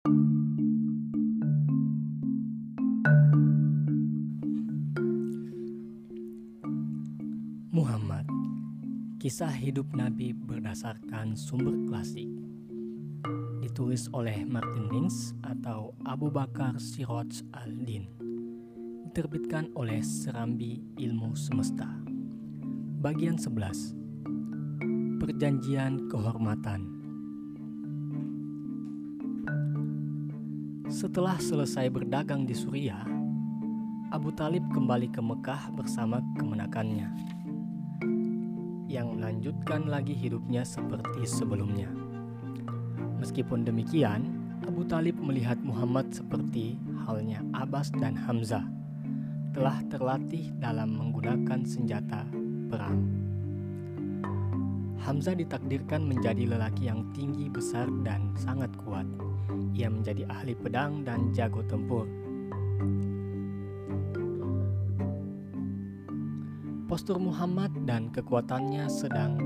Muhammad Kisah hidup Nabi berdasarkan sumber klasik. Ditulis oleh Martin Lings atau Abu Bakar Siroj al-Din. Diterbitkan oleh Serambi Ilmu Semesta. Bagian 11 Perjanjian Kehormatan Setelah selesai berdagang di Suriah, Abu Talib kembali ke Mekah bersama kemenakannya yang melanjutkan lagi hidupnya seperti sebelumnya. Meskipun demikian, Abu Talib melihat Muhammad seperti halnya Abbas dan Hamzah telah terlatih dalam menggunakan senjata perang. Hamzah ditakdirkan menjadi lelaki yang tinggi, besar, dan sangat kuat. Ia menjadi ahli pedang dan jago tempur Postur Muhammad dan kekuatannya sedang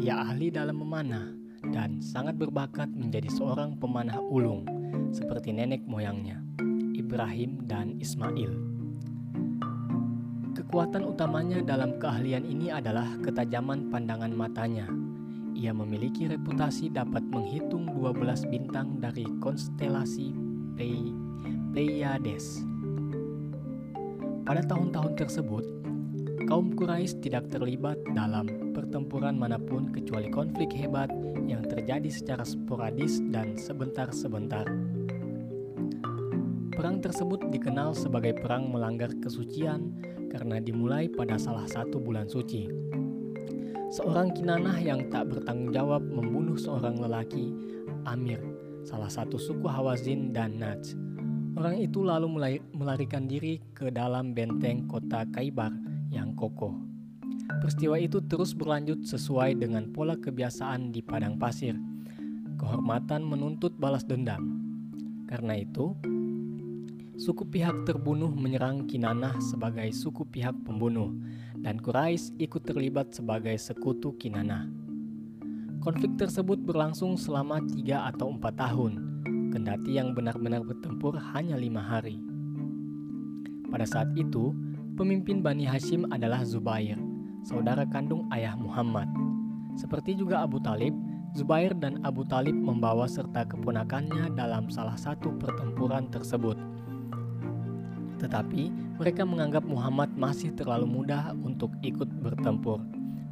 ia ahli dalam memanah dan sangat berbakat menjadi seorang pemanah ulung seperti nenek moyangnya, Ibrahim dan Ismail. Kekuatan utamanya dalam keahlian ini adalah ketajaman pandangan matanya. Ia memiliki reputasi dapat menghitung 12 bintang dari konstelasi Pleiades pada tahun-tahun tersebut, kaum Quraisy tidak terlibat dalam pertempuran mana pun kecuali konflik hebat yang terjadi secara sporadis dan sebentar-sebentar. Perang tersebut dikenal sebagai perang melanggar kesucian karena dimulai pada salah satu bulan suci. Seorang Kinanah yang tak bertanggung jawab membunuh seorang lelaki, Amir, salah satu suku Hawazin dan Najj Orang itu lalu melarikan diri ke dalam benteng kota Kaibar yang kokoh. Peristiwa itu terus berlanjut sesuai dengan pola kebiasaan di padang pasir. Kehormatan menuntut balas dendam. Karena itu, suku pihak terbunuh menyerang Kinanah sebagai suku pihak pembunuh, dan Quraisy ikut terlibat sebagai sekutu Kinanah. Konflik tersebut berlangsung selama tiga atau empat tahun, kendati yang benar-benar bertempur hanya lima hari. Pada saat itu, pemimpin Bani Hashim adalah Zubair, saudara kandung ayah Muhammad. Seperti juga Abu Talib, Zubair dan Abu Talib membawa serta keponakannya dalam salah satu pertempuran tersebut. Tetapi mereka menganggap Muhammad masih terlalu mudah untuk ikut bertempur.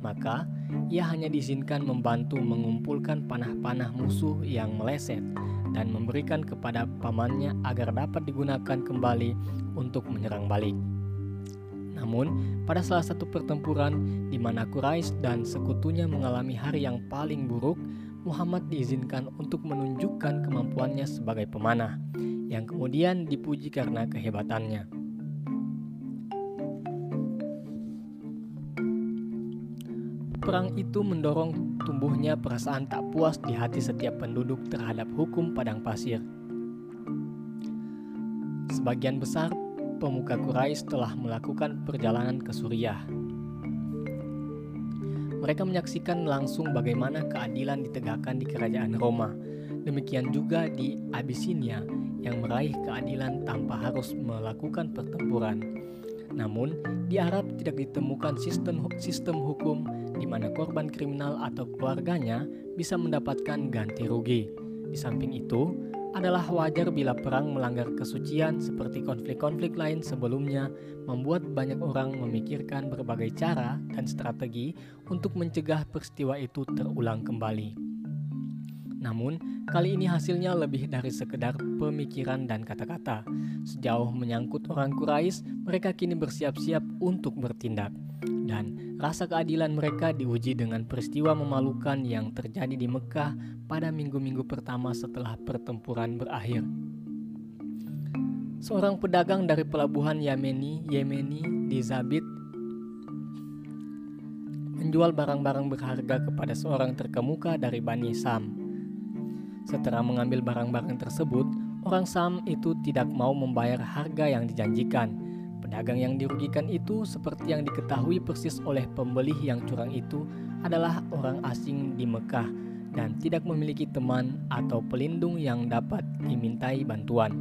Maka, ia hanya diizinkan membantu mengumpulkan panah-panah musuh yang meleset dan memberikan kepada pamannya agar dapat digunakan kembali untuk menyerang balik. Namun, pada salah satu pertempuran di mana Quraisy dan sekutunya mengalami hari yang paling buruk, Muhammad diizinkan untuk menunjukkan kemampuannya sebagai pemanah, yang kemudian dipuji karena kehebatannya. Perang itu mendorong tumbuhnya perasaan tak puas di hati setiap penduduk terhadap hukum padang pasir. Sebagian besar pemuka Quraisy telah melakukan perjalanan ke Suriah. Mereka menyaksikan langsung bagaimana keadilan ditegakkan di kerajaan Roma. Demikian juga di Abyssinia yang meraih keadilan tanpa harus melakukan pertempuran. Namun, di Arab tidak ditemukan sistem sistem hukum di mana korban kriminal atau keluarganya bisa mendapatkan ganti rugi. Di samping itu, adalah wajar bila perang melanggar kesucian seperti konflik-konflik lain sebelumnya membuat banyak orang memikirkan berbagai cara dan strategi untuk mencegah peristiwa itu terulang kembali. Namun, kali ini hasilnya lebih dari sekedar pemikiran dan kata-kata. Sejauh menyangkut orang Quraisy, mereka kini bersiap-siap untuk bertindak. Dan rasa keadilan mereka diuji dengan peristiwa memalukan yang terjadi di Mekah pada minggu-minggu pertama setelah pertempuran berakhir. Seorang pedagang dari pelabuhan Yemeni, Yemeni di Zabit menjual barang-barang berharga kepada seorang terkemuka dari Bani Sam. Setelah mengambil barang-barang tersebut, orang Sam itu tidak mau membayar harga yang dijanjikan. Pedagang yang dirugikan itu seperti yang diketahui persis oleh pembeli yang curang itu adalah orang asing di Mekah dan tidak memiliki teman atau pelindung yang dapat dimintai bantuan.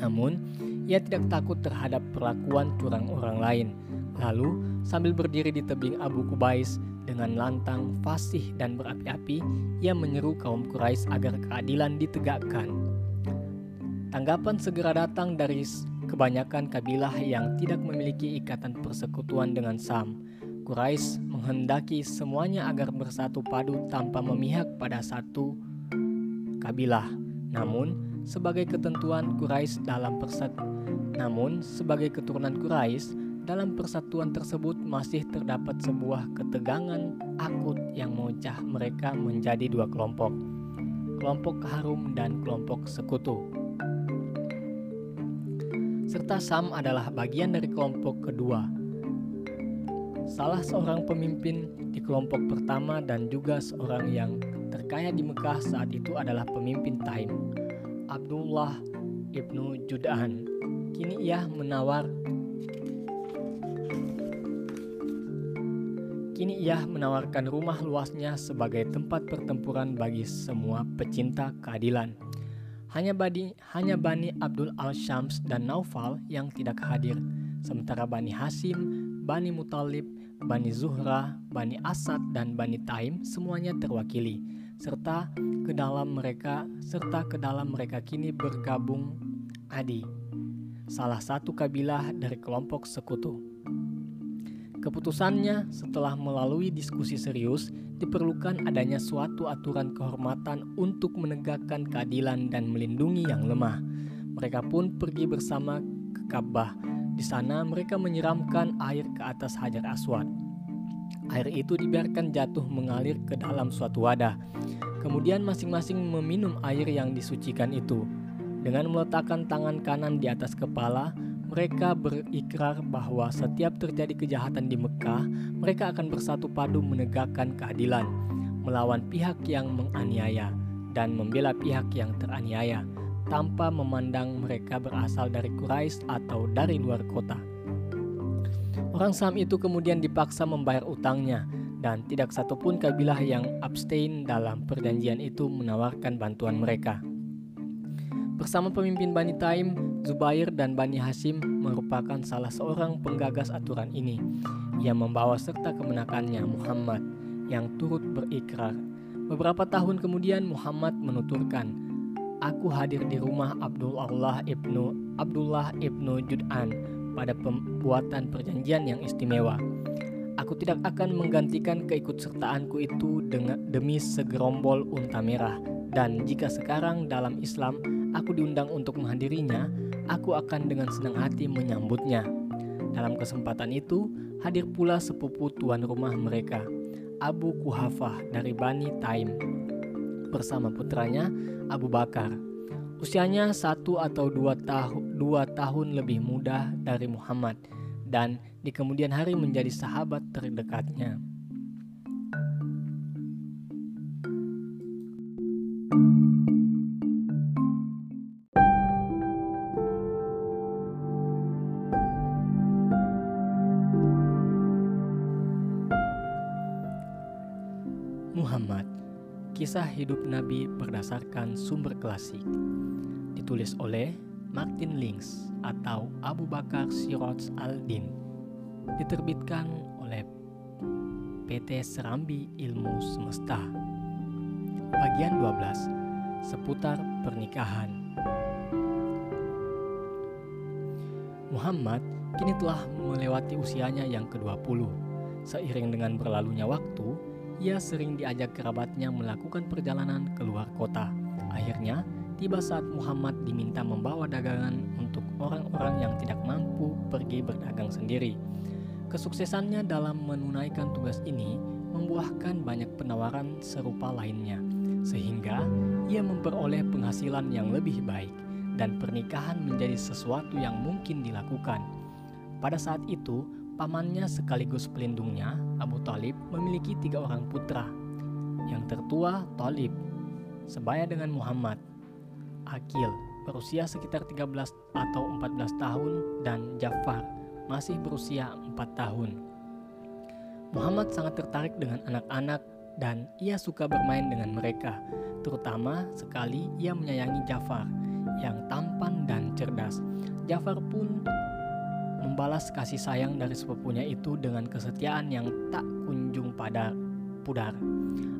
Namun, ia tidak takut terhadap perlakuan curang orang lain. Lalu, sambil berdiri di tebing Abu Kubais dengan lantang, fasih, dan berapi-api, ia menyeru kaum Quraisy agar keadilan ditegakkan. Tanggapan segera datang dari kebanyakan kabilah yang tidak memiliki ikatan persekutuan dengan Sam. Quraisy menghendaki semuanya agar bersatu padu tanpa memihak pada satu kabilah. Namun, sebagai ketentuan Quraisy dalam persat namun sebagai keturunan Quraisy dalam persatuan tersebut masih terdapat sebuah ketegangan akut yang memecah mereka menjadi dua kelompok, kelompok Harum dan kelompok Sekutu. Serta Sam adalah bagian dari kelompok kedua, salah seorang pemimpin di kelompok pertama dan juga seorang yang terkaya di Mekah saat itu adalah pemimpin Taim, Abdullah ibnu Jud'an. Kini ia menawar Kini ia menawarkan rumah luasnya sebagai tempat pertempuran bagi semua pecinta keadilan. Hanya Bani, hanya Bani Abdul Al-Syams dan Naufal yang tidak hadir, sementara Bani Hasim, Bani Mutalib, Bani Zuhra, Bani Asad, dan Bani Taim semuanya terwakili, serta ke dalam mereka serta ke dalam mereka kini bergabung Adi, salah satu kabilah dari kelompok sekutu. Keputusannya setelah melalui diskusi serius diperlukan adanya suatu aturan kehormatan untuk menegakkan keadilan dan melindungi yang lemah. Mereka pun pergi bersama ke Ka'bah di sana mereka menyiramkan air ke atas Hajar Aswad. Air itu dibiarkan jatuh mengalir ke dalam suatu wadah. Kemudian masing-masing meminum air yang disucikan itu. Dengan meletakkan tangan kanan di atas kepala, mereka berikrar bahwa setiap terjadi kejahatan di Mekah, mereka akan bersatu padu menegakkan keadilan, melawan pihak yang menganiaya, dan membela pihak yang teraniaya tanpa memandang mereka berasal dari Quraisy atau dari luar kota. Orang Sam itu kemudian dipaksa membayar utangnya dan tidak satupun kabilah yang abstain dalam perjanjian itu menawarkan bantuan mereka. Bersama pemimpin Bani Taim, Zubair dan Bani Hashim merupakan salah seorang penggagas aturan ini. Ia membawa serta kemenakannya Muhammad yang turut berikrar. Beberapa tahun kemudian Muhammad menuturkan aku hadir di rumah Abdullah ibnu Abdullah ibnu Jud'an pada pembuatan perjanjian yang istimewa. Aku tidak akan menggantikan keikutsertaanku itu dengan demi segerombol unta merah. Dan jika sekarang dalam Islam aku diundang untuk menghadirinya, aku akan dengan senang hati menyambutnya. Dalam kesempatan itu, hadir pula sepupu tuan rumah mereka, Abu Kuhafah dari Bani Taim, bersama putranya Abu Bakar. Usianya satu atau dua, tahu, dua tahun lebih muda dari Muhammad dan di kemudian hari menjadi sahabat terdekatnya. Kisah hidup Nabi berdasarkan sumber klasik. Ditulis oleh Martin Links atau Abu Bakar Siroj Al-Din. Diterbitkan oleh PT Serambi Ilmu Semesta. Bagian 12 seputar pernikahan. Muhammad kini telah melewati usianya yang ke-20. Seiring dengan berlalunya waktu, ia sering diajak kerabatnya melakukan perjalanan keluar kota. Akhirnya, tiba saat Muhammad diminta membawa dagangan untuk orang-orang yang tidak mampu pergi berdagang sendiri. Kesuksesannya dalam menunaikan tugas ini membuahkan banyak penawaran serupa lainnya, sehingga ia memperoleh penghasilan yang lebih baik dan pernikahan menjadi sesuatu yang mungkin dilakukan. Pada saat itu, Pamannya sekaligus pelindungnya, Abu Talib, memiliki tiga orang putra. Yang tertua, Talib, sebaya dengan Muhammad. Akil, berusia sekitar 13 atau 14 tahun, dan Jafar, masih berusia 4 tahun. Muhammad sangat tertarik dengan anak-anak dan ia suka bermain dengan mereka. Terutama sekali ia menyayangi Jafar yang tampan dan cerdas. Jafar pun membalas kasih sayang dari sepupunya itu dengan kesetiaan yang tak kunjung pada pudar.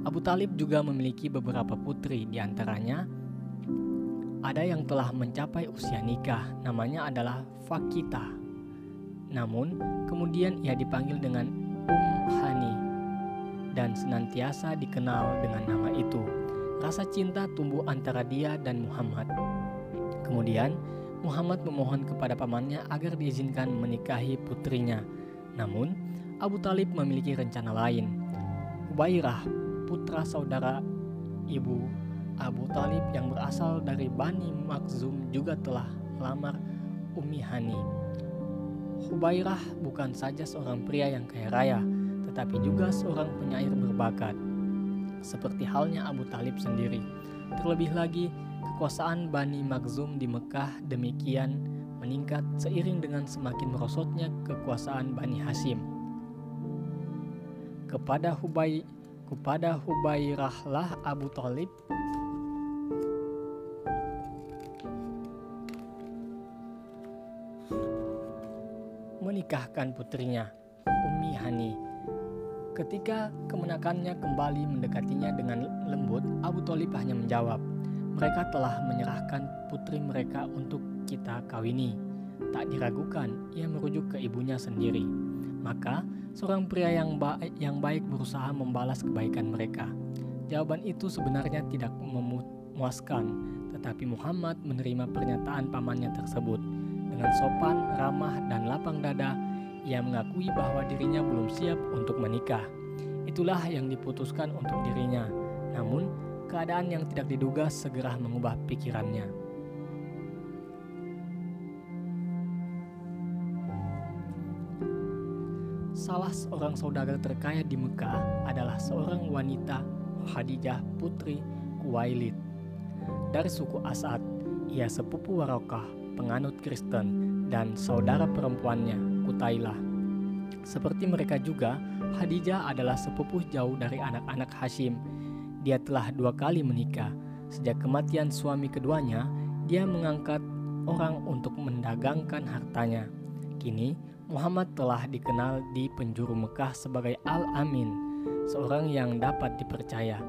Abu Talib juga memiliki beberapa putri, di antaranya ada yang telah mencapai usia nikah, namanya adalah Fakita. Namun, kemudian ia dipanggil dengan Um Hani dan senantiasa dikenal dengan nama itu. Rasa cinta tumbuh antara dia dan Muhammad. Kemudian, Muhammad memohon kepada pamannya agar diizinkan menikahi putrinya. Namun, Abu Talib memiliki rencana lain. Ubairah, putra saudara ibu Abu Talib yang berasal dari Bani Makhzum juga telah melamar Umi Hani. Hubairah bukan saja seorang pria yang kaya raya, tetapi juga seorang penyair berbakat. Seperti halnya Abu Talib sendiri. Terlebih lagi, kekuasaan Bani Makhzum di Mekah demikian meningkat seiring dengan semakin merosotnya kekuasaan Bani Hasim. Kepada Hubay kepada Hubairahlah Abu Talib menikahkan putrinya, Umi Hani. Ketika kemenakannya kembali mendekatinya dengan lembut, Abu Talib hanya menjawab, mereka telah menyerahkan putri mereka untuk kita kawini. Tak diragukan, ia merujuk ke ibunya sendiri. Maka, seorang pria yang baik, yang baik berusaha membalas kebaikan mereka. Jawaban itu sebenarnya tidak memuaskan, tetapi Muhammad menerima pernyataan pamannya tersebut. Dengan sopan, ramah, dan lapang dada, ia mengakui bahwa dirinya belum siap untuk menikah. Itulah yang diputuskan untuk dirinya. Namun, keadaan yang tidak diduga segera mengubah pikirannya. Salah seorang saudagar terkaya di Mekah adalah seorang wanita Khadijah putri Kuwailid dari suku Asad. Ia sepupu Warokah penganut Kristen, dan saudara perempuannya, Kutailah. Seperti mereka juga, Khadijah adalah sepupuh jauh dari anak-anak Hashim. Dia telah dua kali menikah. Sejak kematian suami keduanya, dia mengangkat orang untuk mendagangkan hartanya. Kini, Muhammad telah dikenal di penjuru Mekah sebagai Al-Amin, seorang yang dapat dipercaya,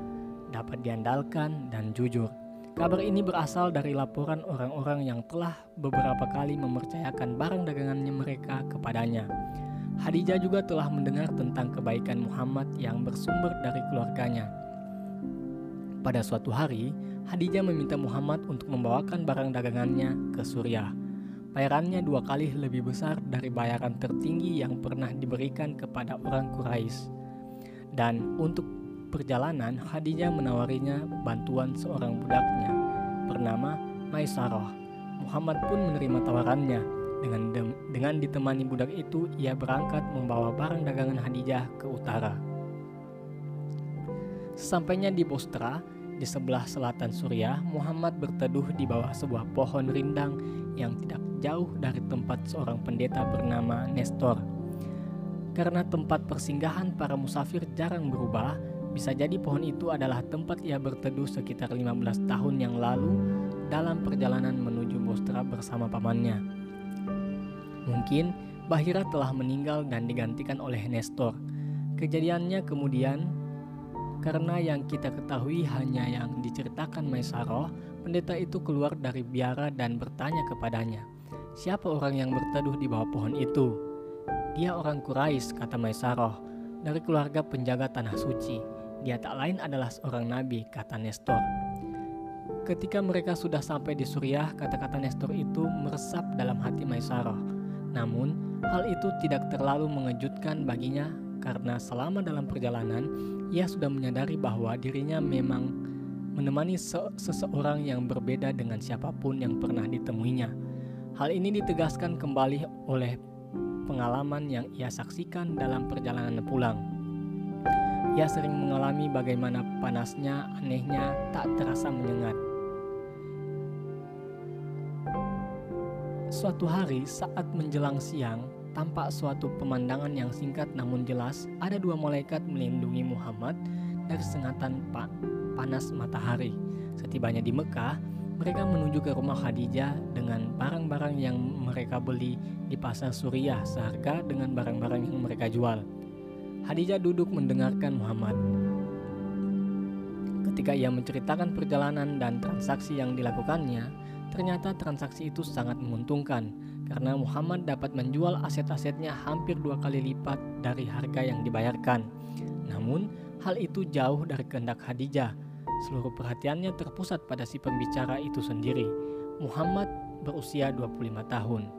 dapat diandalkan, dan jujur. Kabar ini berasal dari laporan orang-orang yang telah beberapa kali mempercayakan barang dagangannya mereka kepadanya. Hadijah juga telah mendengar tentang kebaikan Muhammad yang bersumber dari keluarganya. Pada suatu hari, Hadijah meminta Muhammad untuk membawakan barang dagangannya ke Suriah. Bayarannya dua kali lebih besar dari bayaran tertinggi yang pernah diberikan kepada orang Quraisy. Dan untuk perjalanan, Khadijah menawarinya bantuan seorang budaknya bernama Maisarah. Muhammad pun menerima tawarannya. Dengan, dengan ditemani budak itu, ia berangkat membawa barang dagangan Khadijah ke utara. Sesampainya di Bostra, di sebelah selatan Suriah, Muhammad berteduh di bawah sebuah pohon rindang yang tidak jauh dari tempat seorang pendeta bernama Nestor. Karena tempat persinggahan para musafir jarang berubah, bisa jadi pohon itu adalah tempat ia berteduh sekitar 15 tahun yang lalu dalam perjalanan menuju Bostra bersama pamannya. Mungkin Bahira telah meninggal dan digantikan oleh Nestor. Kejadiannya kemudian karena yang kita ketahui hanya yang diceritakan Maisaroh, pendeta itu keluar dari biara dan bertanya kepadanya, "Siapa orang yang berteduh di bawah pohon itu?" "Dia orang Quraisy," kata Maisaroh, "dari keluarga penjaga tanah suci." Dia tak lain adalah seorang nabi, kata Nestor. Ketika mereka sudah sampai di Suriah, kata-kata Nestor itu meresap dalam hati Maisarah. Namun, hal itu tidak terlalu mengejutkan baginya karena selama dalam perjalanan, ia sudah menyadari bahwa dirinya memang menemani se seseorang yang berbeda dengan siapa pun yang pernah ditemuinya. Hal ini ditegaskan kembali oleh pengalaman yang ia saksikan dalam perjalanan pulang. Ia sering mengalami bagaimana panasnya, anehnya, tak terasa menyengat. Suatu hari saat menjelang siang, tampak suatu pemandangan yang singkat namun jelas, ada dua malaikat melindungi Muhammad dari sengatan pa panas matahari. Setibanya di Mekah, mereka menuju ke rumah Khadijah dengan barang-barang yang mereka beli di pasar Suriah seharga dengan barang-barang yang mereka jual. Khadijah duduk mendengarkan Muhammad. Ketika ia menceritakan perjalanan dan transaksi yang dilakukannya, ternyata transaksi itu sangat menguntungkan karena Muhammad dapat menjual aset-asetnya hampir dua kali lipat dari harga yang dibayarkan. Namun, hal itu jauh dari kehendak Khadijah. Seluruh perhatiannya terpusat pada si pembicara itu sendiri. Muhammad berusia 25 tahun.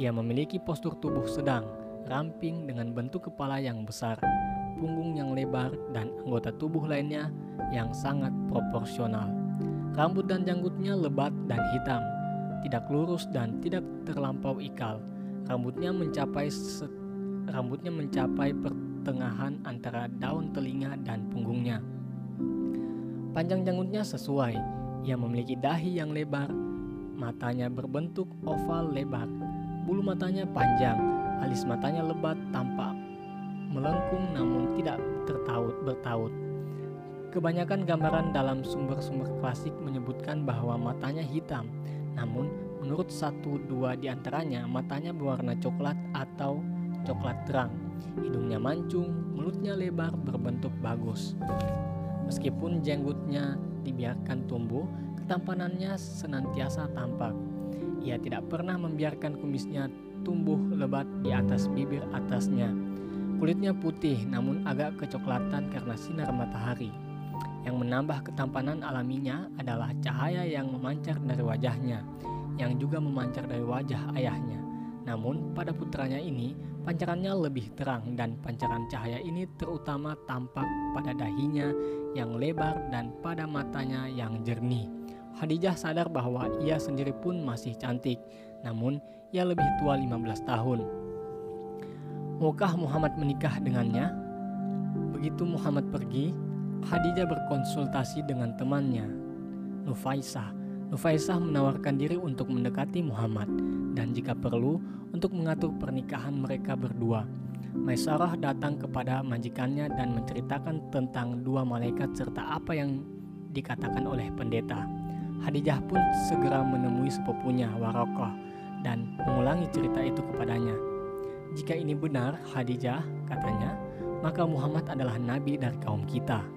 Ia memiliki postur tubuh sedang, ramping dengan bentuk kepala yang besar, punggung yang lebar, dan anggota tubuh lainnya yang sangat proporsional. Rambut dan janggutnya lebat dan hitam, tidak lurus dan tidak terlampau ikal. Rambutnya mencapai rambutnya mencapai pertengahan antara daun telinga dan punggungnya. Panjang janggutnya sesuai. Ia memiliki dahi yang lebar, matanya berbentuk oval lebar, bulu matanya panjang, alis matanya lebat tampak melengkung namun tidak tertaut bertaut. Kebanyakan gambaran dalam sumber-sumber klasik menyebutkan bahwa matanya hitam, namun menurut satu dua di antaranya matanya berwarna coklat atau coklat terang. Hidungnya mancung, mulutnya lebar berbentuk bagus. Meskipun jenggotnya dibiarkan tumbuh, ketampanannya senantiasa tampak. Ia tidak pernah membiarkan kumisnya tumbuh lebat di atas bibir atasnya. Kulitnya putih namun agak kecoklatan karena sinar matahari. Yang menambah ketampanan alaminya adalah cahaya yang memancar dari wajahnya, yang juga memancar dari wajah ayahnya. Namun, pada putranya ini, pancarannya lebih terang dan pancaran cahaya ini terutama tampak pada dahinya yang lebar dan pada matanya yang jernih. Khadijah sadar bahwa ia sendiri pun masih cantik, namun ia lebih tua 15 tahun. Maukah Muhammad menikah dengannya? Begitu Muhammad pergi, Khadijah berkonsultasi dengan temannya, Nufaisah. Nufaisah menawarkan diri untuk mendekati Muhammad dan jika perlu untuk mengatur pernikahan mereka berdua. Maisarah datang kepada majikannya dan menceritakan tentang dua malaikat serta apa yang dikatakan oleh pendeta. Khadijah pun segera menemui sepupunya Warokoh dan mengulangi cerita itu kepadanya. Jika ini benar, Khadijah katanya, maka Muhammad adalah nabi dari kaum kita.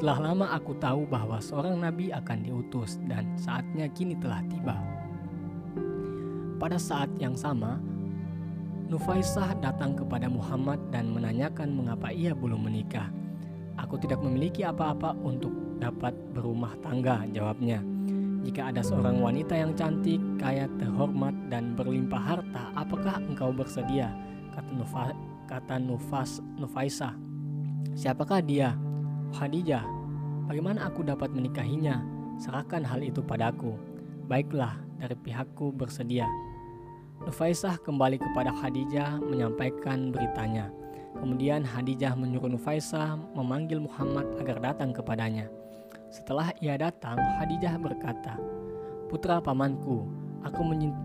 Telah lama aku tahu bahwa seorang nabi akan diutus dan saatnya kini telah tiba. Pada saat yang sama, Nufaisah datang kepada Muhammad dan menanyakan mengapa ia belum menikah. Aku tidak memiliki apa-apa untuk dapat berumah tangga, jawabnya. Jika ada seorang wanita yang cantik, kaya, terhormat, dan berlimpah harta, apakah engkau bersedia? Kata, Nufa, kata Nufas, Nufaisah. Siapakah dia? Khadijah, bagaimana aku dapat menikahinya? Serahkan hal itu padaku. Baiklah, dari pihakku bersedia. Nufaisah kembali kepada Khadijah menyampaikan beritanya. Kemudian Khadijah menyuruh Nufaisah memanggil Muhammad agar datang kepadanya. Setelah ia datang, Khadijah berkata, "Putra pamanku, aku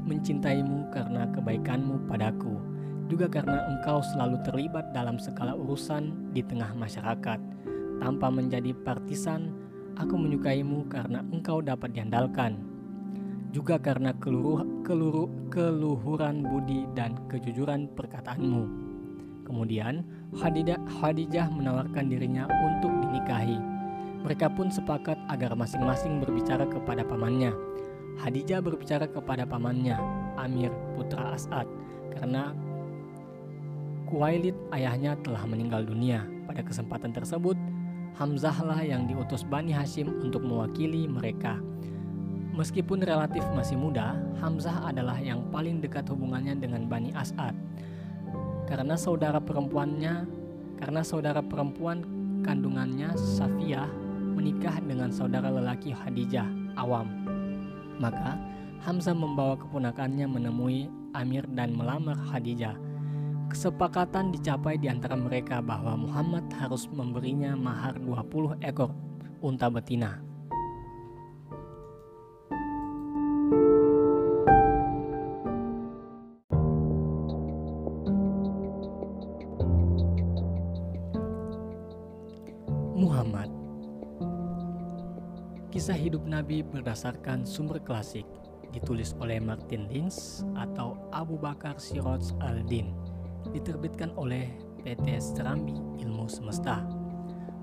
mencintaimu karena kebaikanmu padaku, juga karena engkau selalu terlibat dalam segala urusan di tengah masyarakat." Tanpa menjadi partisan, aku menyukaimu karena engkau dapat diandalkan. Juga karena keluruh, keluruh, keluhuran budi dan kejujuran perkataanmu. Kemudian, Khadijah, Khadijah menawarkan dirinya untuk dinikahi. Mereka pun sepakat agar masing-masing berbicara kepada pamannya. Khadijah berbicara kepada pamannya, Amir putra As'ad, karena Kuwailid ayahnya telah meninggal dunia. Pada kesempatan tersebut, Hamzahlah yang diutus Bani Hashim untuk mewakili mereka. Meskipun relatif masih muda, Hamzah adalah yang paling dekat hubungannya dengan Bani As'ad. Karena saudara perempuannya, karena saudara perempuan kandungannya Safiyah menikah dengan saudara lelaki Khadijah, Awam. Maka Hamzah membawa keponakannya menemui Amir dan melamar Khadijah. Kesepakatan dicapai di antara mereka bahwa Muhammad harus memberinya mahar 20 ekor unta betina. Muhammad Kisah hidup Nabi berdasarkan sumber klasik ditulis oleh Martin Lins atau Abu Bakar Siroj al-Din diterbitkan oleh PT Serambi Ilmu Semesta.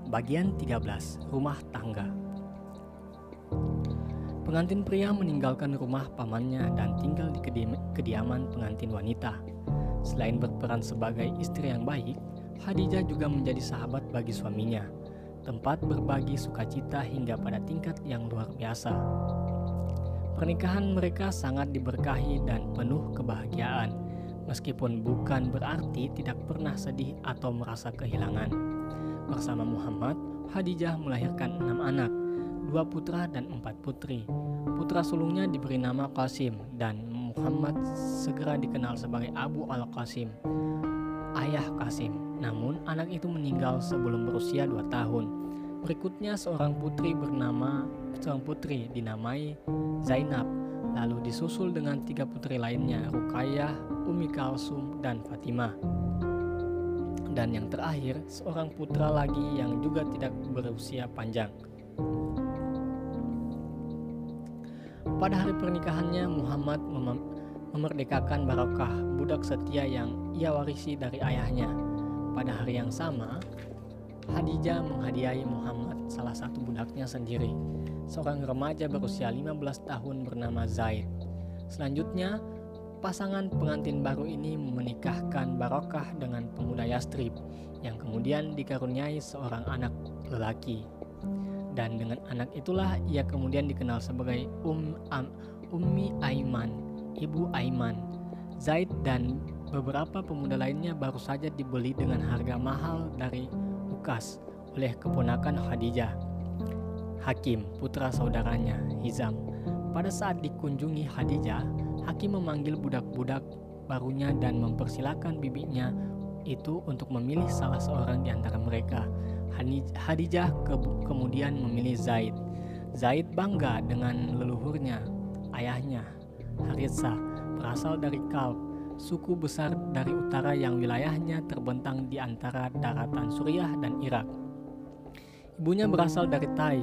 Bagian 13, Rumah Tangga. Pengantin pria meninggalkan rumah pamannya dan tinggal di kediaman pengantin wanita. Selain berperan sebagai istri yang baik, Khadijah juga menjadi sahabat bagi suaminya tempat berbagi sukacita hingga pada tingkat yang luar biasa. Pernikahan mereka sangat diberkahi dan penuh kebahagiaan, meskipun bukan berarti tidak pernah sedih atau merasa kehilangan. Bersama Muhammad, Khadijah melahirkan enam anak, dua putra dan empat putri. Putra sulungnya diberi nama Qasim dan Muhammad segera dikenal sebagai Abu Al-Qasim, ayah Qasim. Namun anak itu meninggal sebelum berusia dua tahun. Berikutnya seorang putri bernama seorang putri dinamai Zainab, lalu disusul dengan tiga putri lainnya Rukayah, Umi Kalsum, dan Fatimah. Dan yang terakhir, seorang putra lagi yang juga tidak berusia panjang. Pada hari pernikahannya, Muhammad mem memerdekakan Barokah, budak setia yang ia warisi dari ayahnya. Pada hari yang sama, Hadijah menghadiahi Muhammad salah satu budaknya sendiri, seorang remaja berusia 15 tahun bernama Zaid. Selanjutnya, pasangan pengantin baru ini menikahkan Barokah dengan pemuda Yastrib yang kemudian dikaruniai seorang anak lelaki. Dan dengan anak itulah ia kemudian dikenal sebagai Um Am, Ummi Aiman, Ibu Aiman. Zaid dan Beberapa pemuda lainnya baru saja dibeli dengan harga mahal dari Ukas oleh keponakan Khadijah. Hakim, putra saudaranya, Hizam. Pada saat dikunjungi Khadijah, Hakim memanggil budak-budak barunya dan mempersilahkan bibinya itu untuk memilih salah seorang di antara mereka. Khadijah ke kemudian memilih Zaid. Zaid bangga dengan leluhurnya, ayahnya, Haritsah, berasal dari Kalb, suku besar dari utara yang wilayahnya terbentang di antara daratan Suriah dan Irak. Ibunya berasal dari Tai,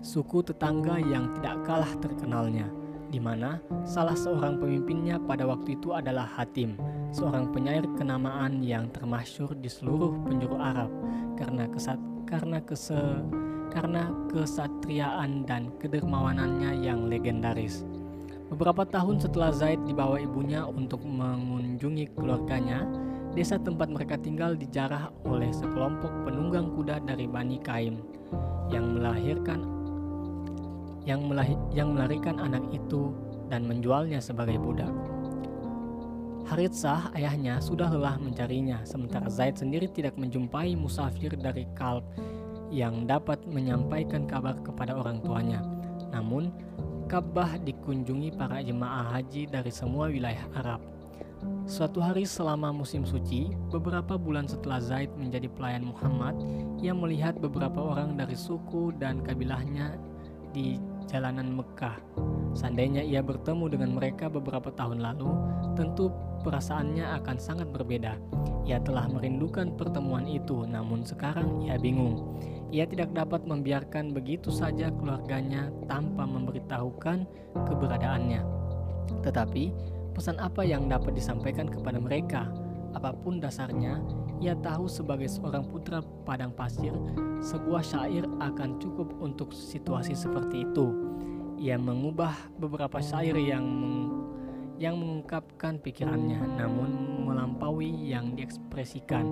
suku tetangga yang tidak kalah terkenalnya, di mana salah seorang pemimpinnya pada waktu itu adalah Hatim, seorang penyair kenamaan yang termasyur di seluruh penjuru Arab karena kesat karena kese karena kesatriaan dan kedermawanannya yang legendaris. Beberapa tahun setelah Zaid dibawa ibunya untuk mengunjungi keluarganya, desa tempat mereka tinggal dijarah oleh sekelompok penunggang kuda dari Bani Kaim yang melahirkan yang, melahir, yang melarikan anak itu dan menjualnya sebagai budak. Haritsah ayahnya sudah lelah mencarinya, sementara Zaid sendiri tidak menjumpai musafir dari Kalb yang dapat menyampaikan kabar kepada orang tuanya. Namun, Ka'bah dikunjungi para jemaah haji dari semua wilayah Arab. Suatu hari selama musim suci, beberapa bulan setelah Zaid menjadi pelayan Muhammad, ia melihat beberapa orang dari suku dan kabilahnya di jalanan Mekah. Seandainya ia bertemu dengan mereka beberapa tahun lalu, tentu perasaannya akan sangat berbeda. Ia telah merindukan pertemuan itu, namun sekarang ia bingung. Ia tidak dapat membiarkan begitu saja keluarganya tanpa memberitahukan keberadaannya. Tetapi, pesan apa yang dapat disampaikan kepada mereka? Apa pun dasarnya, ia tahu sebagai seorang putra padang pasir, sebuah syair akan cukup untuk situasi seperti itu. Ia mengubah beberapa syair yang meng yang mengungkapkan pikirannya, namun melampaui yang diekspresikan.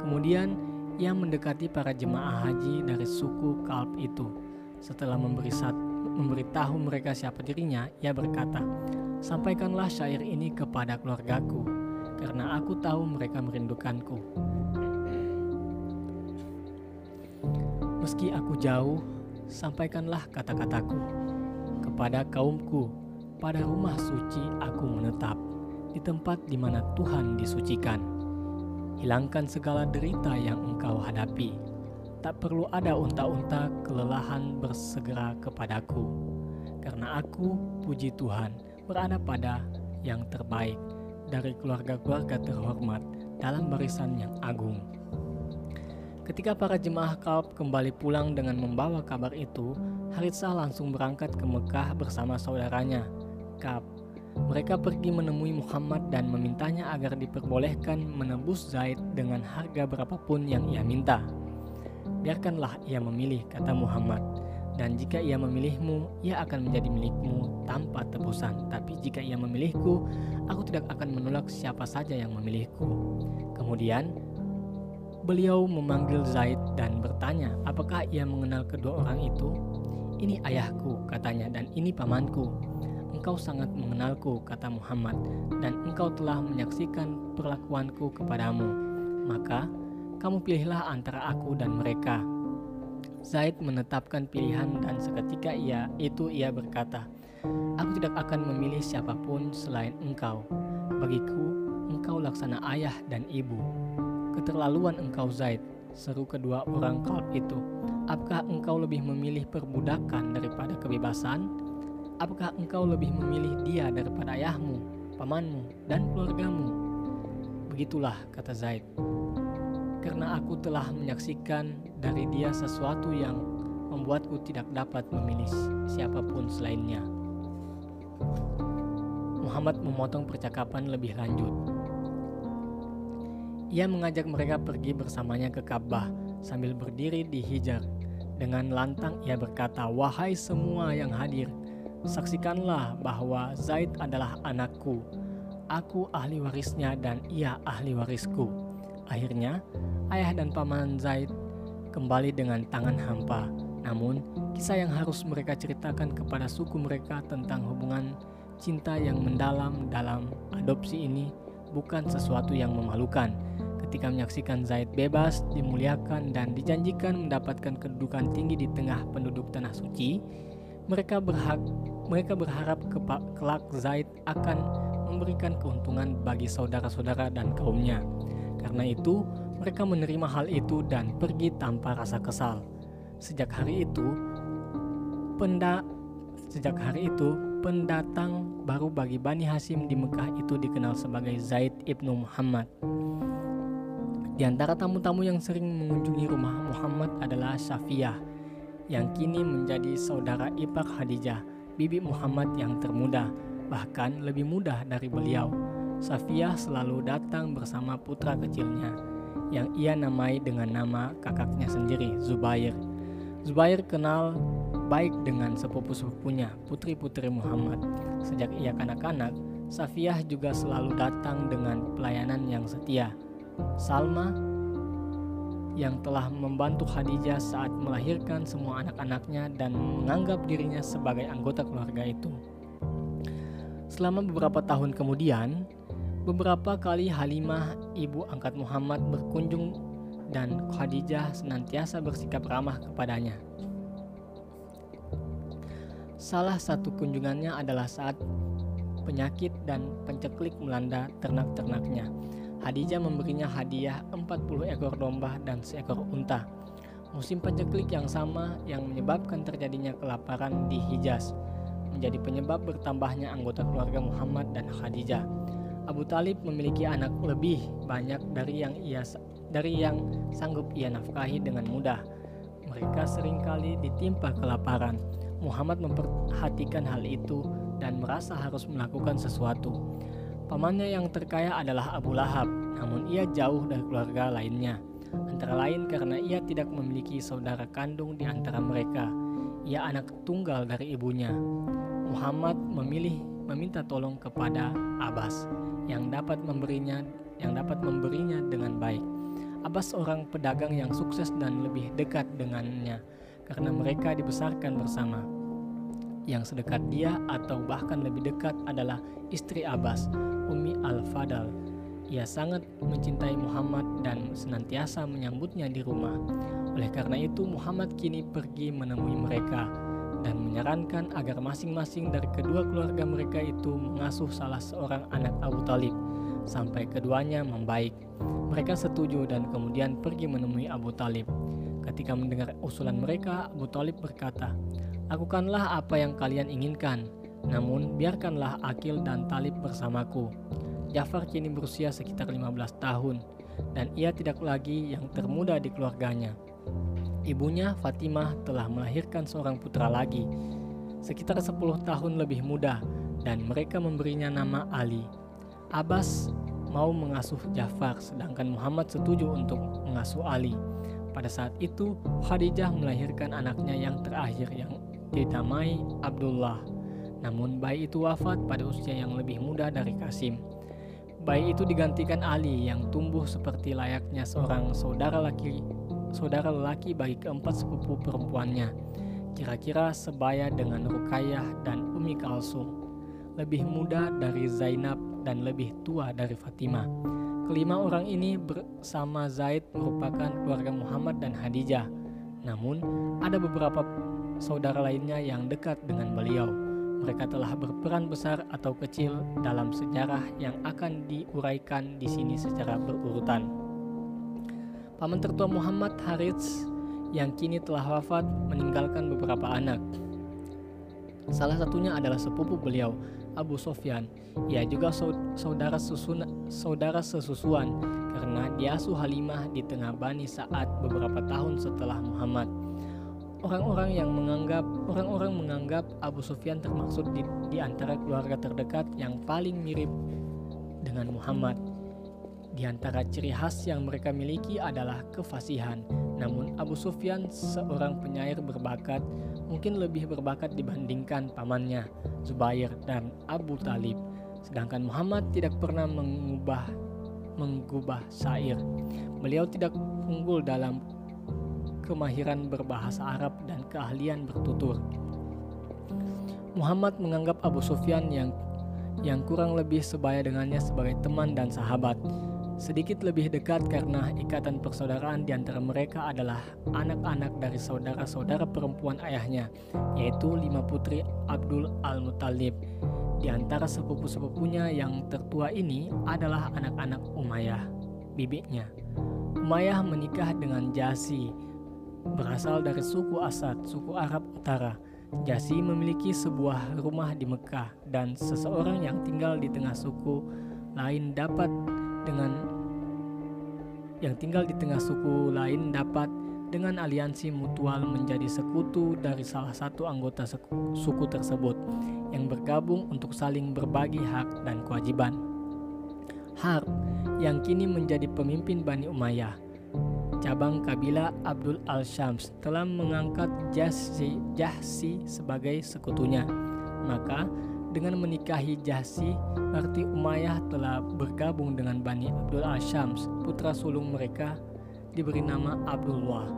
Kemudian, ia mendekati para jemaah haji dari suku Kalb itu. Setelah memberi memberitahu mereka siapa dirinya, ia berkata, Sampaikanlah syair ini kepada keluargaku, karena aku tahu mereka merindukanku. Meski aku jauh, sampaikanlah kata-kataku kepada kaumku. Pada rumah suci aku menetap, di tempat di mana Tuhan disucikan hilangkan segala derita yang engkau hadapi. Tak perlu ada unta-unta kelelahan bersegera kepadaku, karena aku, puji Tuhan, berada pada yang terbaik dari keluarga-keluarga terhormat dalam barisan yang agung. Ketika para jemaah Kalb kembali pulang dengan membawa kabar itu, Haritsah langsung berangkat ke Mekah bersama saudaranya, Kab. Mereka pergi menemui Muhammad dan memintanya agar diperbolehkan menebus Zaid dengan harga berapapun yang ia minta. Biarkanlah ia memilih, kata Muhammad. Dan jika ia memilihmu, ia akan menjadi milikmu tanpa tebusan. Tapi jika ia memilihku, aku tidak akan menolak siapa saja yang memilihku. Kemudian, Beliau memanggil Zaid dan bertanya, apakah ia mengenal kedua orang itu? Ini ayahku, katanya, dan ini pamanku. Engkau sangat mengenalku, kata Muhammad, dan engkau telah menyaksikan perlakuanku kepadamu. Maka, kamu pilihlah antara aku dan mereka. Zaid menetapkan pilihan dan seketika ia itu ia berkata, Aku tidak akan memilih siapa pun selain engkau. Bagiku, engkau laksana ayah dan ibu. Keterlaluan engkau Zaid, seru kedua orang kalb itu. Apakah engkau lebih memilih perbudakan daripada kebebasan? Apakah engkau lebih memilih dia daripada ayahmu, pamanmu, dan keluargamu? Begitulah, kata Zaid. Karena aku telah menyaksikan dari dia sesuatu yang membuatku tidak dapat memilih siapa pun selainnya. Muhammad memotong percakapan lebih lanjut. Ia mengajak mereka pergi bersamanya ke Ka'bah sambil berdiri di Hijar. Dengan lantang ia berkata, "Wahai semua yang hadir, saksikanlah bahwa Zaid adalah anakku. Aku ahli warisnya dan ia ahli warisku." Akhirnya, ayah dan paman Zaid kembali dengan tangan hampa. Namun, kisah yang harus mereka ceritakan kepada suku mereka tentang hubungan cinta yang mendalam dalam adopsi ini bukan sesuatu yang memalukan ketika menyaksikan Zaid bebas, dimuliakan, dan dijanjikan mendapatkan kedudukan tinggi di tengah penduduk tanah suci, mereka berhak mereka berharap kelak Zaid akan memberikan keuntungan bagi saudara-saudara dan kaumnya. Karena itu, mereka menerima hal itu dan pergi tanpa rasa kesal. Sejak hari itu, penda sejak hari itu pendatang baru bagi Bani Hasim di Mekah itu dikenal sebagai Zaid ibnu Muhammad. Di antara tamu-tamu yang sering mengunjungi rumah Muhammad adalah Safiyah, yang kini menjadi saudara ipar Khadijah, bibi Muhammad yang termuda, bahkan lebih muda dari beliau. Safiyah selalu datang bersama putra kecilnya, yang ia namai dengan nama kakaknya sendiri, Zubair. Zubair kenal baik dengan sepupu-sepupunya, putri-putri Muhammad. Sejak ia kanak-kanak, Safiyah juga selalu datang dengan pelayanan yang setia. Salma yang telah membantu Khadijah saat melahirkan semua anak-anaknya dan menganggap dirinya sebagai anggota keluarga itu. Selama beberapa tahun kemudian, beberapa kali Halimah, ibu angkat Muhammad berkunjung dan Khadijah senantiasa bersikap ramah kepadanya. Salah satu kunjungannya adalah saat penyakit dan penceklik melanda ternak-ternaknya. Hadijah memberinya hadiah 40 ekor domba dan seekor unta. Musim paceklik yang sama yang menyebabkan terjadinya kelaparan di Hijaz menjadi penyebab bertambahnya anggota keluarga Muhammad dan Khadijah. Abu Talib memiliki anak lebih banyak dari yang ia dari yang sanggup ia nafkahi dengan mudah. Mereka sering kali ditimpa kelaparan. Muhammad memperhatikan hal itu dan merasa harus melakukan sesuatu. Pamannya yang terkaya adalah Abu Lahab, namun ia jauh dari keluarga lainnya. Antara lain karena ia tidak memiliki saudara kandung di antara mereka. Ia anak tunggal dari ibunya. Muhammad memilih meminta tolong kepada Abbas yang dapat memberinya yang dapat memberinya dengan baik. Abbas seorang pedagang yang sukses dan lebih dekat dengannya karena mereka dibesarkan bersama. Yang sedekat dia atau bahkan lebih dekat adalah istri Abbas, Umi Al-Fadal. Ia sangat mencintai Muhammad dan senantiasa menyambutnya di rumah. Oleh karena itu, Muhammad kini pergi menemui mereka dan menyarankan agar masing-masing dari kedua keluarga mereka itu mengasuh salah seorang anak Abu Talib sampai keduanya membaik. Mereka setuju dan kemudian pergi menemui Abu Talib. Ketika mendengar usulan mereka, Abu Talib berkata, "Lakukanlah apa yang kalian inginkan." Namun, biarkanlah Akil dan Talib bersamaku. Jafar kini berusia sekitar 15 tahun. dan ia tidak lagi yang termuda di keluarganya. Ibunya, Fatimah, telah melahirkan seorang putra lagi, sekitar 10 tahun lebih muda, dan mereka memberinya nama Ali. Abbas mau mengasuh Jafar, sedangkan Muhammad setuju untuk mengasuh Ali. Pada saat itu, Khadijah melahirkan anaknya yang terakhir yang dinamai Abdullah. Namun bayi itu wafat pada usia yang lebih muda dari Kasim. Bayi itu digantikan Ali yang tumbuh seperti layaknya seorang saudara laki saudara lelaki bagi keempat sepupu perempuannya. Kira-kira sebaya dengan Rukayah dan Umi Kalsum. Lebih muda dari Zainab dan lebih tua dari Fatimah. Kelima orang ini bersama Zaid merupakan keluarga Muhammad dan Hadijah. Namun, ada beberapa saudara lainnya yang dekat dengan beliau. Mereka telah berperan besar atau kecil dalam sejarah yang akan diuraikan di sini secara berurutan. Paman tertua Muhammad Harits yang kini telah wafat meninggalkan beberapa anak. Salah satunya adalah sepupu beliau, Abu Sofyan. Ia juga saudara, susuna, saudara sesusuan karena diasuh Halimah di tengah Bani saat beberapa tahun setelah Muhammad. Orang-orang yang menganggap orang-orang menganggap Abu Sufyan termasuk di, di antara keluarga terdekat yang paling mirip dengan Muhammad. Di antara ciri khas yang mereka miliki adalah kefasihan. Namun Abu Sufyan seorang penyair berbakat, mungkin lebih berbakat dibandingkan pamannya, Zubair dan Abu Talib. Sedangkan Muhammad tidak pernah mengubah menggubah syair. Beliau tidak unggul dalam kemahiran berbahasa Arab dan keahlian bertutur. Muhammad menganggap Abu Sufyan yang yang kurang lebih sebaya dengannya sebagai teman dan sahabat. Sedikit lebih dekat karena ikatan persaudaraan di antara mereka adalah anak-anak dari saudara-saudara perempuan ayahnya, yaitu lima putri Abdul Al-Muttalib. Di antara sepupu-sepupunya yang tertua ini adalah anak-anak Umayyah, bibinya. Umayyah menikah dengan Jasi, berasal dari suku Asad, suku Arab Utara. Jasi memiliki sebuah rumah di Mekah dan seseorang yang tinggal di tengah suku lain dapat dengan yang tinggal di tengah suku lain dapat dengan aliansi mutual menjadi sekutu dari salah satu anggota suku tersebut yang bergabung untuk saling berbagi hak dan kewajiban. Harb yang kini menjadi pemimpin Bani Umayyah cabang kabilah Abdul Al-Syams telah mengangkat Jahsi, Jahsi sebagai sekutunya. Maka dengan menikahi Jahsi, berarti Umayyah telah bergabung dengan Bani Abdul Al-Syams, putra sulung mereka diberi nama Abdullah.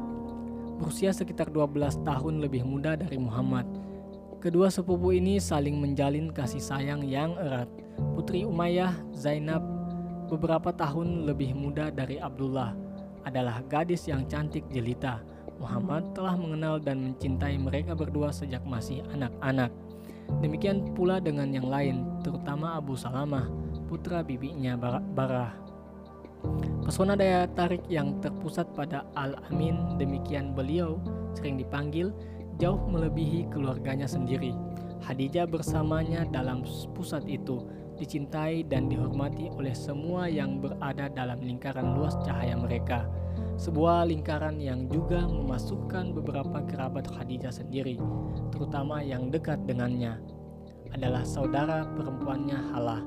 Berusia sekitar 12 tahun lebih muda dari Muhammad. Kedua sepupu ini saling menjalin kasih sayang yang erat. Putri Umayyah, Zainab, beberapa tahun lebih muda dari Abdullah adalah gadis yang cantik jelita. Muhammad telah mengenal dan mencintai mereka berdua sejak masih anak-anak. Demikian pula dengan yang lain, terutama Abu Salamah, putra bibinya Barah. Pesona daya tarik yang terpusat pada Al-Amin, demikian beliau sering dipanggil, jauh melebihi keluarganya sendiri. Hadijah bersamanya dalam pusat itu, dicintai dan dihormati oleh semua yang berada dalam lingkaran luas cahaya mereka. Sebuah lingkaran yang juga memasukkan beberapa kerabat Khadijah sendiri, terutama yang dekat dengannya, adalah saudara perempuannya Halah,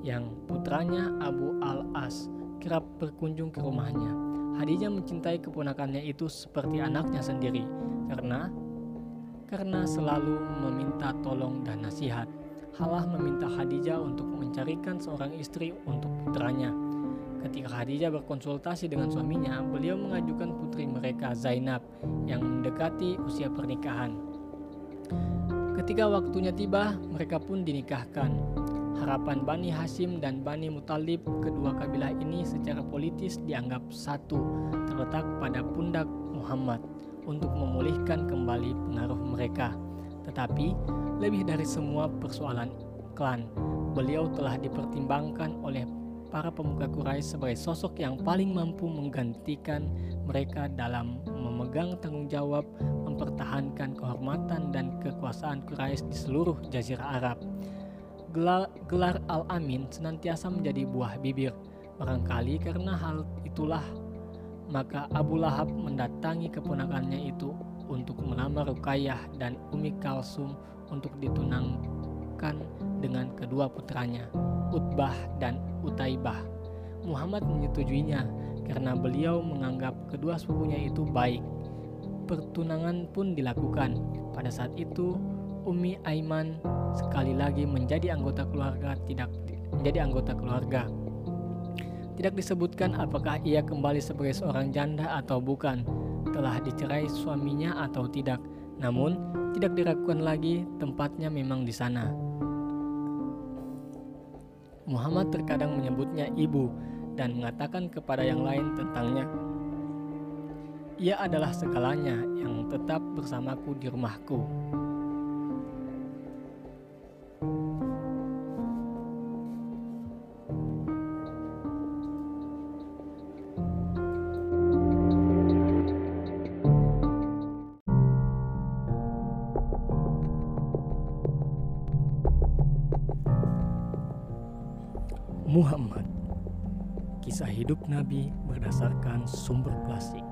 yang putranya Abu Al-As kerap berkunjung ke rumahnya. Khadijah mencintai keponakannya itu seperti anaknya sendiri, karena karena selalu meminta tolong dan nasihat. Halah meminta Khadijah untuk mencarikan seorang istri untuk putranya. Ketika Khadijah berkonsultasi dengan suaminya, beliau mengajukan putri mereka Zainab yang mendekati usia pernikahan. Ketika waktunya tiba, mereka pun dinikahkan. Harapan Bani Hashim dan Bani Mutalib, kedua kabilah ini secara politis dianggap satu, terletak pada pundak Muhammad untuk memulihkan kembali pengaruh mereka. Tetapi, lebih dari semua persoalan klan, beliau telah dipertimbangkan oleh para pemuka Quraisy sebagai sosok yang paling mampu menggantikan mereka dalam memegang tanggung jawab mempertahankan kehormatan dan kekuasaan Quraisy di seluruh jazirah Arab. Gelar, gelar Al-Amin senantiasa menjadi buah bibir Barangkali karena hal itulah maka Abu Lahab mendatangi keponakannya itu untuk melamar Rukayyah dan Umi Kalsum untuk ditunangkan dengan kedua putranya, Utbah dan Utaibah. Muhammad menyetujuinya karena beliau menganggap kedua sepupunya itu baik. Pertunangan pun dilakukan. Pada saat itu, Umi Aiman sekali lagi menjadi anggota keluarga tidak menjadi anggota keluarga. Tidak disebutkan apakah ia kembali sebagai seorang janda atau bukan, telah dicerai suaminya atau tidak. Namun, tidak diragukan lagi tempatnya memang di sana. Muhammad terkadang menyebutnya ibu dan mengatakan kepada yang lain tentangnya. Ia adalah segalanya yang tetap bersamaku di rumahku. Nabi berdasarkan sumber klasik.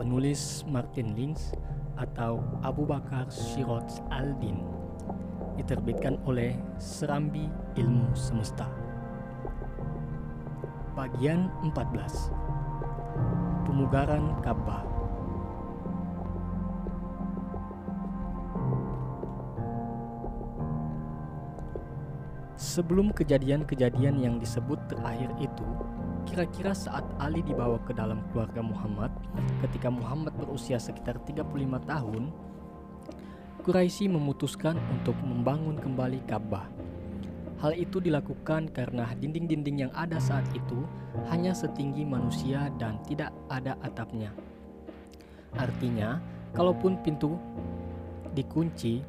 Penulis Martin Lins atau Abu Bakar Shirot Al-Din Diterbitkan oleh Serambi Ilmu Semesta. Bagian 14 Pemugaran Ka'bah Sebelum kejadian-kejadian yang disebut terakhir itu, kira-kira saat Ali dibawa ke dalam keluarga Muhammad, ketika Muhammad berusia sekitar 35 tahun, Quraisy memutuskan untuk membangun kembali Ka'bah. Hal itu dilakukan karena dinding-dinding yang ada saat itu hanya setinggi manusia dan tidak ada atapnya. Artinya, kalaupun pintu dikunci,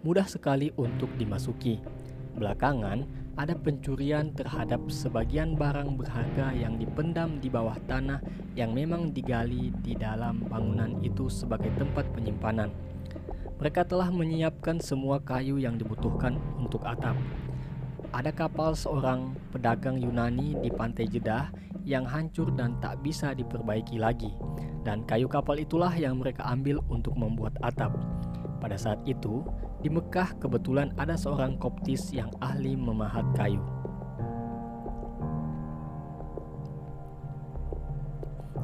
mudah sekali untuk dimasuki. Belakangan, ada pencurian terhadap sebagian barang berharga yang dipendam di bawah tanah yang memang digali di dalam bangunan itu sebagai tempat penyimpanan. Mereka telah menyiapkan semua kayu yang dibutuhkan untuk atap. Ada kapal seorang pedagang Yunani di pantai Jeddah yang hancur dan tak bisa diperbaiki lagi, dan kayu kapal itulah yang mereka ambil untuk membuat atap. Pada saat itu, di Mekah kebetulan ada seorang koptis yang ahli memahat kayu.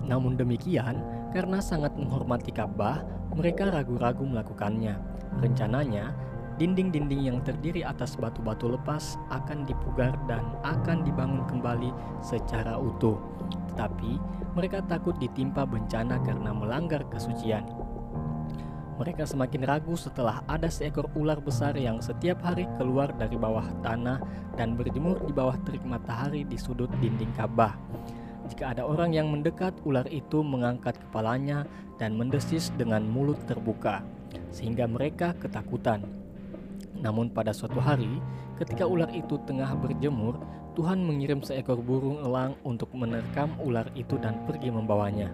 Namun demikian, karena sangat menghormati Ka'bah, mereka ragu-ragu melakukannya. Rencananya, dinding-dinding yang terdiri atas batu-batu lepas akan dipugar dan akan dibangun kembali secara utuh. Tetapi, mereka takut ditimpa bencana karena melanggar kesucian. Mereka semakin ragu setelah ada seekor ular besar yang setiap hari keluar dari bawah tanah dan berjemur di bawah terik matahari di sudut dinding Ka'bah. Jika ada orang yang mendekat, ular itu mengangkat kepalanya dan mendesis dengan mulut terbuka, sehingga mereka ketakutan. Namun pada suatu hari, ketika ular itu tengah berjemur, Tuhan mengirim seekor burung elang untuk menerkam ular itu dan pergi membawanya.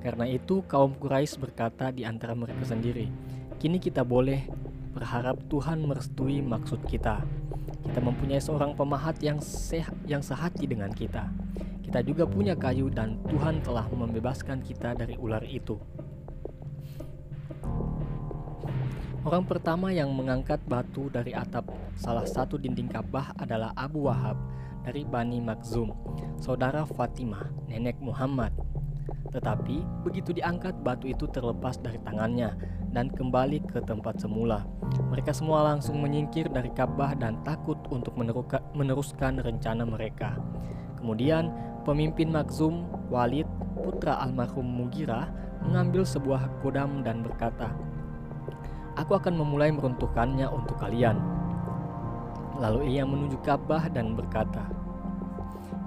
Karena itu kaum Quraisy berkata di antara mereka sendiri, "Kini kita boleh berharap Tuhan merestui maksud kita. Kita mempunyai seorang pemahat yang sehat, yang sehati dengan kita. Kita juga punya kayu dan Tuhan telah membebaskan kita dari ular itu." Orang pertama yang mengangkat batu dari atap salah satu dinding Ka'bah adalah Abu Wahab dari Bani Makhzum, saudara Fatimah, nenek Muhammad. Tetapi begitu diangkat batu itu terlepas dari tangannya dan kembali ke tempat semula. Mereka semua langsung menyingkir dari Ka'bah dan takut untuk meneruskan rencana mereka. Kemudian pemimpin Makhzum Walid putra almarhum Mugira mengambil sebuah kodam dan berkata, Aku akan memulai meruntuhkannya untuk kalian. Lalu ia menuju Ka'bah dan berkata,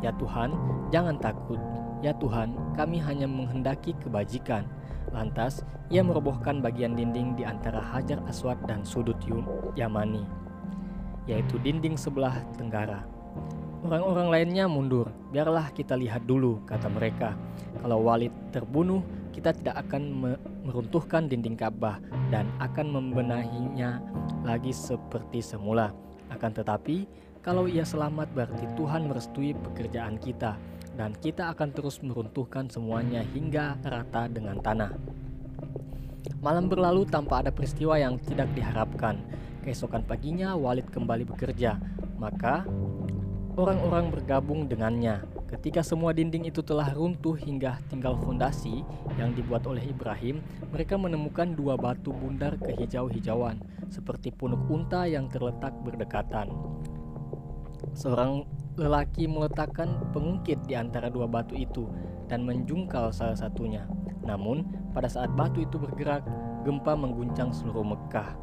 Ya Tuhan, jangan takut, Ya Tuhan, kami hanya menghendaki kebajikan. Lantas, ia merobohkan bagian dinding di antara Hajar Aswad dan sudut Yamani, yaitu dinding sebelah tenggara. Orang-orang lainnya mundur, biarlah kita lihat dulu, kata mereka. Kalau Walid terbunuh, kita tidak akan meruntuhkan dinding Ka'bah dan akan membenahinya lagi seperti semula. Akan tetapi, Kalau ia selamat berarti Tuhan merestui pekerjaan kita dan kita akan terus meruntuhkan semuanya hingga rata dengan tanah. Malam berlalu tanpa ada peristiwa yang tidak diharapkan. Keesokan paginya Walid kembali bekerja. Maka orang-orang bergabung dengannya. Ketika semua dinding itu telah runtuh hingga tinggal fondasi yang dibuat oleh Ibrahim, mereka menemukan dua batu bundar kehijau-hijauan, seperti punuk unta yang terletak berdekatan. Seorang lelaki meletakkan pengungkit di antara dua batu itu dan menjungkal salah satunya. Namun, pada saat batu itu bergerak, gempa mengguncang seluruh Mekah.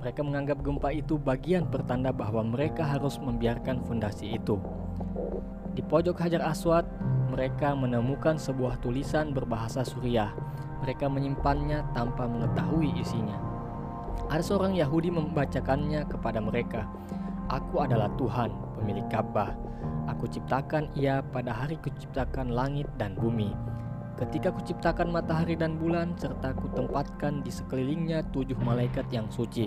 Mereka menganggap gempa itu bagian pertanda bahwa mereka harus membiarkan fondasi itu. Di pojok Hajar Aswad, mereka menemukan sebuah tulisan berbahasa Suriah. Mereka menyimpannya tanpa mengetahui isinya. Ada seorang Yahudi membacakannya kepada mereka. Aku adalah Tuhan, pemilik Ka'bah. Aku ciptakan ia pada hari kuciptakan langit dan bumi. Ketika kuciptakan matahari dan bulan, serta kutempatkan di sekelilingnya tujuh malaikat yang suci.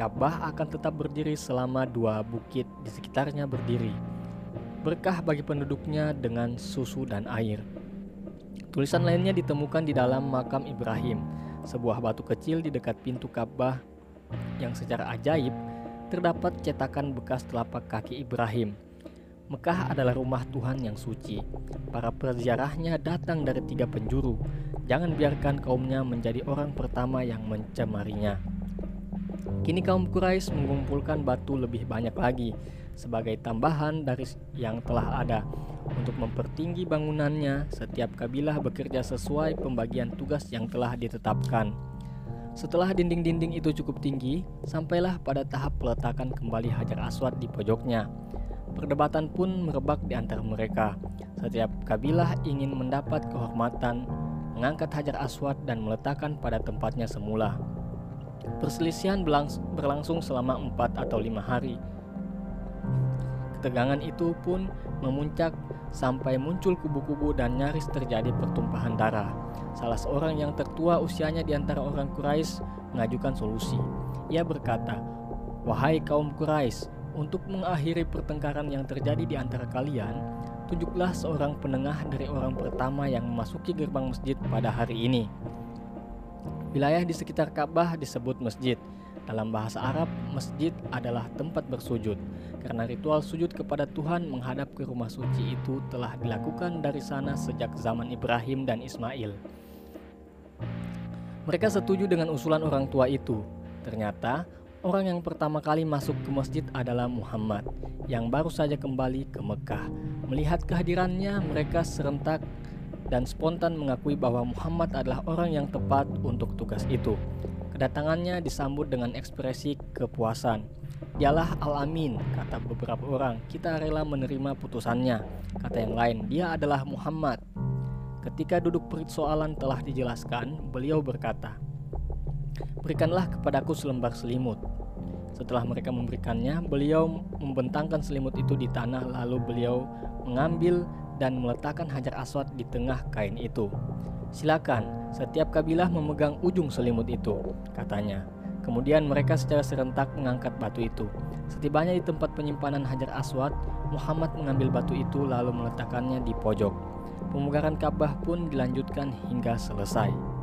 Ka'bah akan tetap berdiri selama dua bukit di sekitarnya berdiri. Berkah bagi penduduknya dengan susu dan air. Tulisan lainnya ditemukan di dalam makam Ibrahim, sebuah batu kecil di dekat pintu Ka'bah yang secara ajaib terdapat cetakan bekas telapak kaki Ibrahim. Mekah adalah rumah Tuhan yang suci. Para perziarahnya datang dari tiga penjuru. Jangan biarkan kaumnya menjadi orang pertama yang mencemarinya. Kini kaum Quraisy mengumpulkan batu lebih banyak lagi sebagai tambahan dari yang telah ada. Untuk mempertinggi bangunannya, setiap kabilah bekerja sesuai pembagian tugas yang telah ditetapkan. Setelah dinding-dinding itu cukup tinggi, sampailah pada tahap peletakan kembali Hajar Aswad di pojoknya. Perdebatan pun merebak di antara mereka. Setiap kabilah ingin mendapat kehormatan, mengangkat Hajar Aswad dan meletakkan pada tempatnya semula. Perselisihan berlangsung selama empat atau lima hari. Ketegangan itu pun memuncak sampai muncul kubu-kubu dan nyaris terjadi pertumpahan darah. Salah seorang yang tertua usianya di antara orang Quraisy mengajukan solusi. Ia berkata, "Wahai kaum Quraisy, untuk mengakhiri pertengkaran yang terjadi di antara kalian, tunjuklah seorang penengah dari orang pertama yang memasuki gerbang masjid pada hari ini." Wilayah di sekitar Ka'bah disebut masjid. Dalam bahasa Arab, masjid adalah tempat bersujud, karena ritual sujud kepada Tuhan menghadap ke rumah suci itu telah dilakukan dari sana sejak zaman Ibrahim dan Ismail. Mereka setuju dengan usulan orang tua itu. Ternyata, orang yang pertama kali masuk ke masjid adalah Muhammad, yang baru saja kembali ke Mekah. Melihat kehadirannya, mereka serentak dan spontan mengakui bahwa Muhammad adalah orang yang tepat untuk tugas itu. Kedatangannya disambut dengan ekspresi kepuasan. Dialah Al-Amin, kata beberapa orang. Kita rela menerima putusannya. Kata yang lain, dia adalah Muhammad. Ketika duduk persoalan telah dijelaskan, beliau berkata, Berikanlah kepadaku selembar selimut. Setelah mereka memberikannya, beliau membentangkan selimut itu di tanah lalu beliau mengambil dan meletakkan hajar aswad di tengah kain itu. Silakan, setiap kabilah memegang ujung selimut itu, katanya. Kemudian mereka secara serentak mengangkat batu itu. Setibanya di tempat penyimpanan hajar aswad, Muhammad mengambil batu itu lalu meletakkannya di pojok. Pemugaran Ka'bah pun dilanjutkan hingga selesai.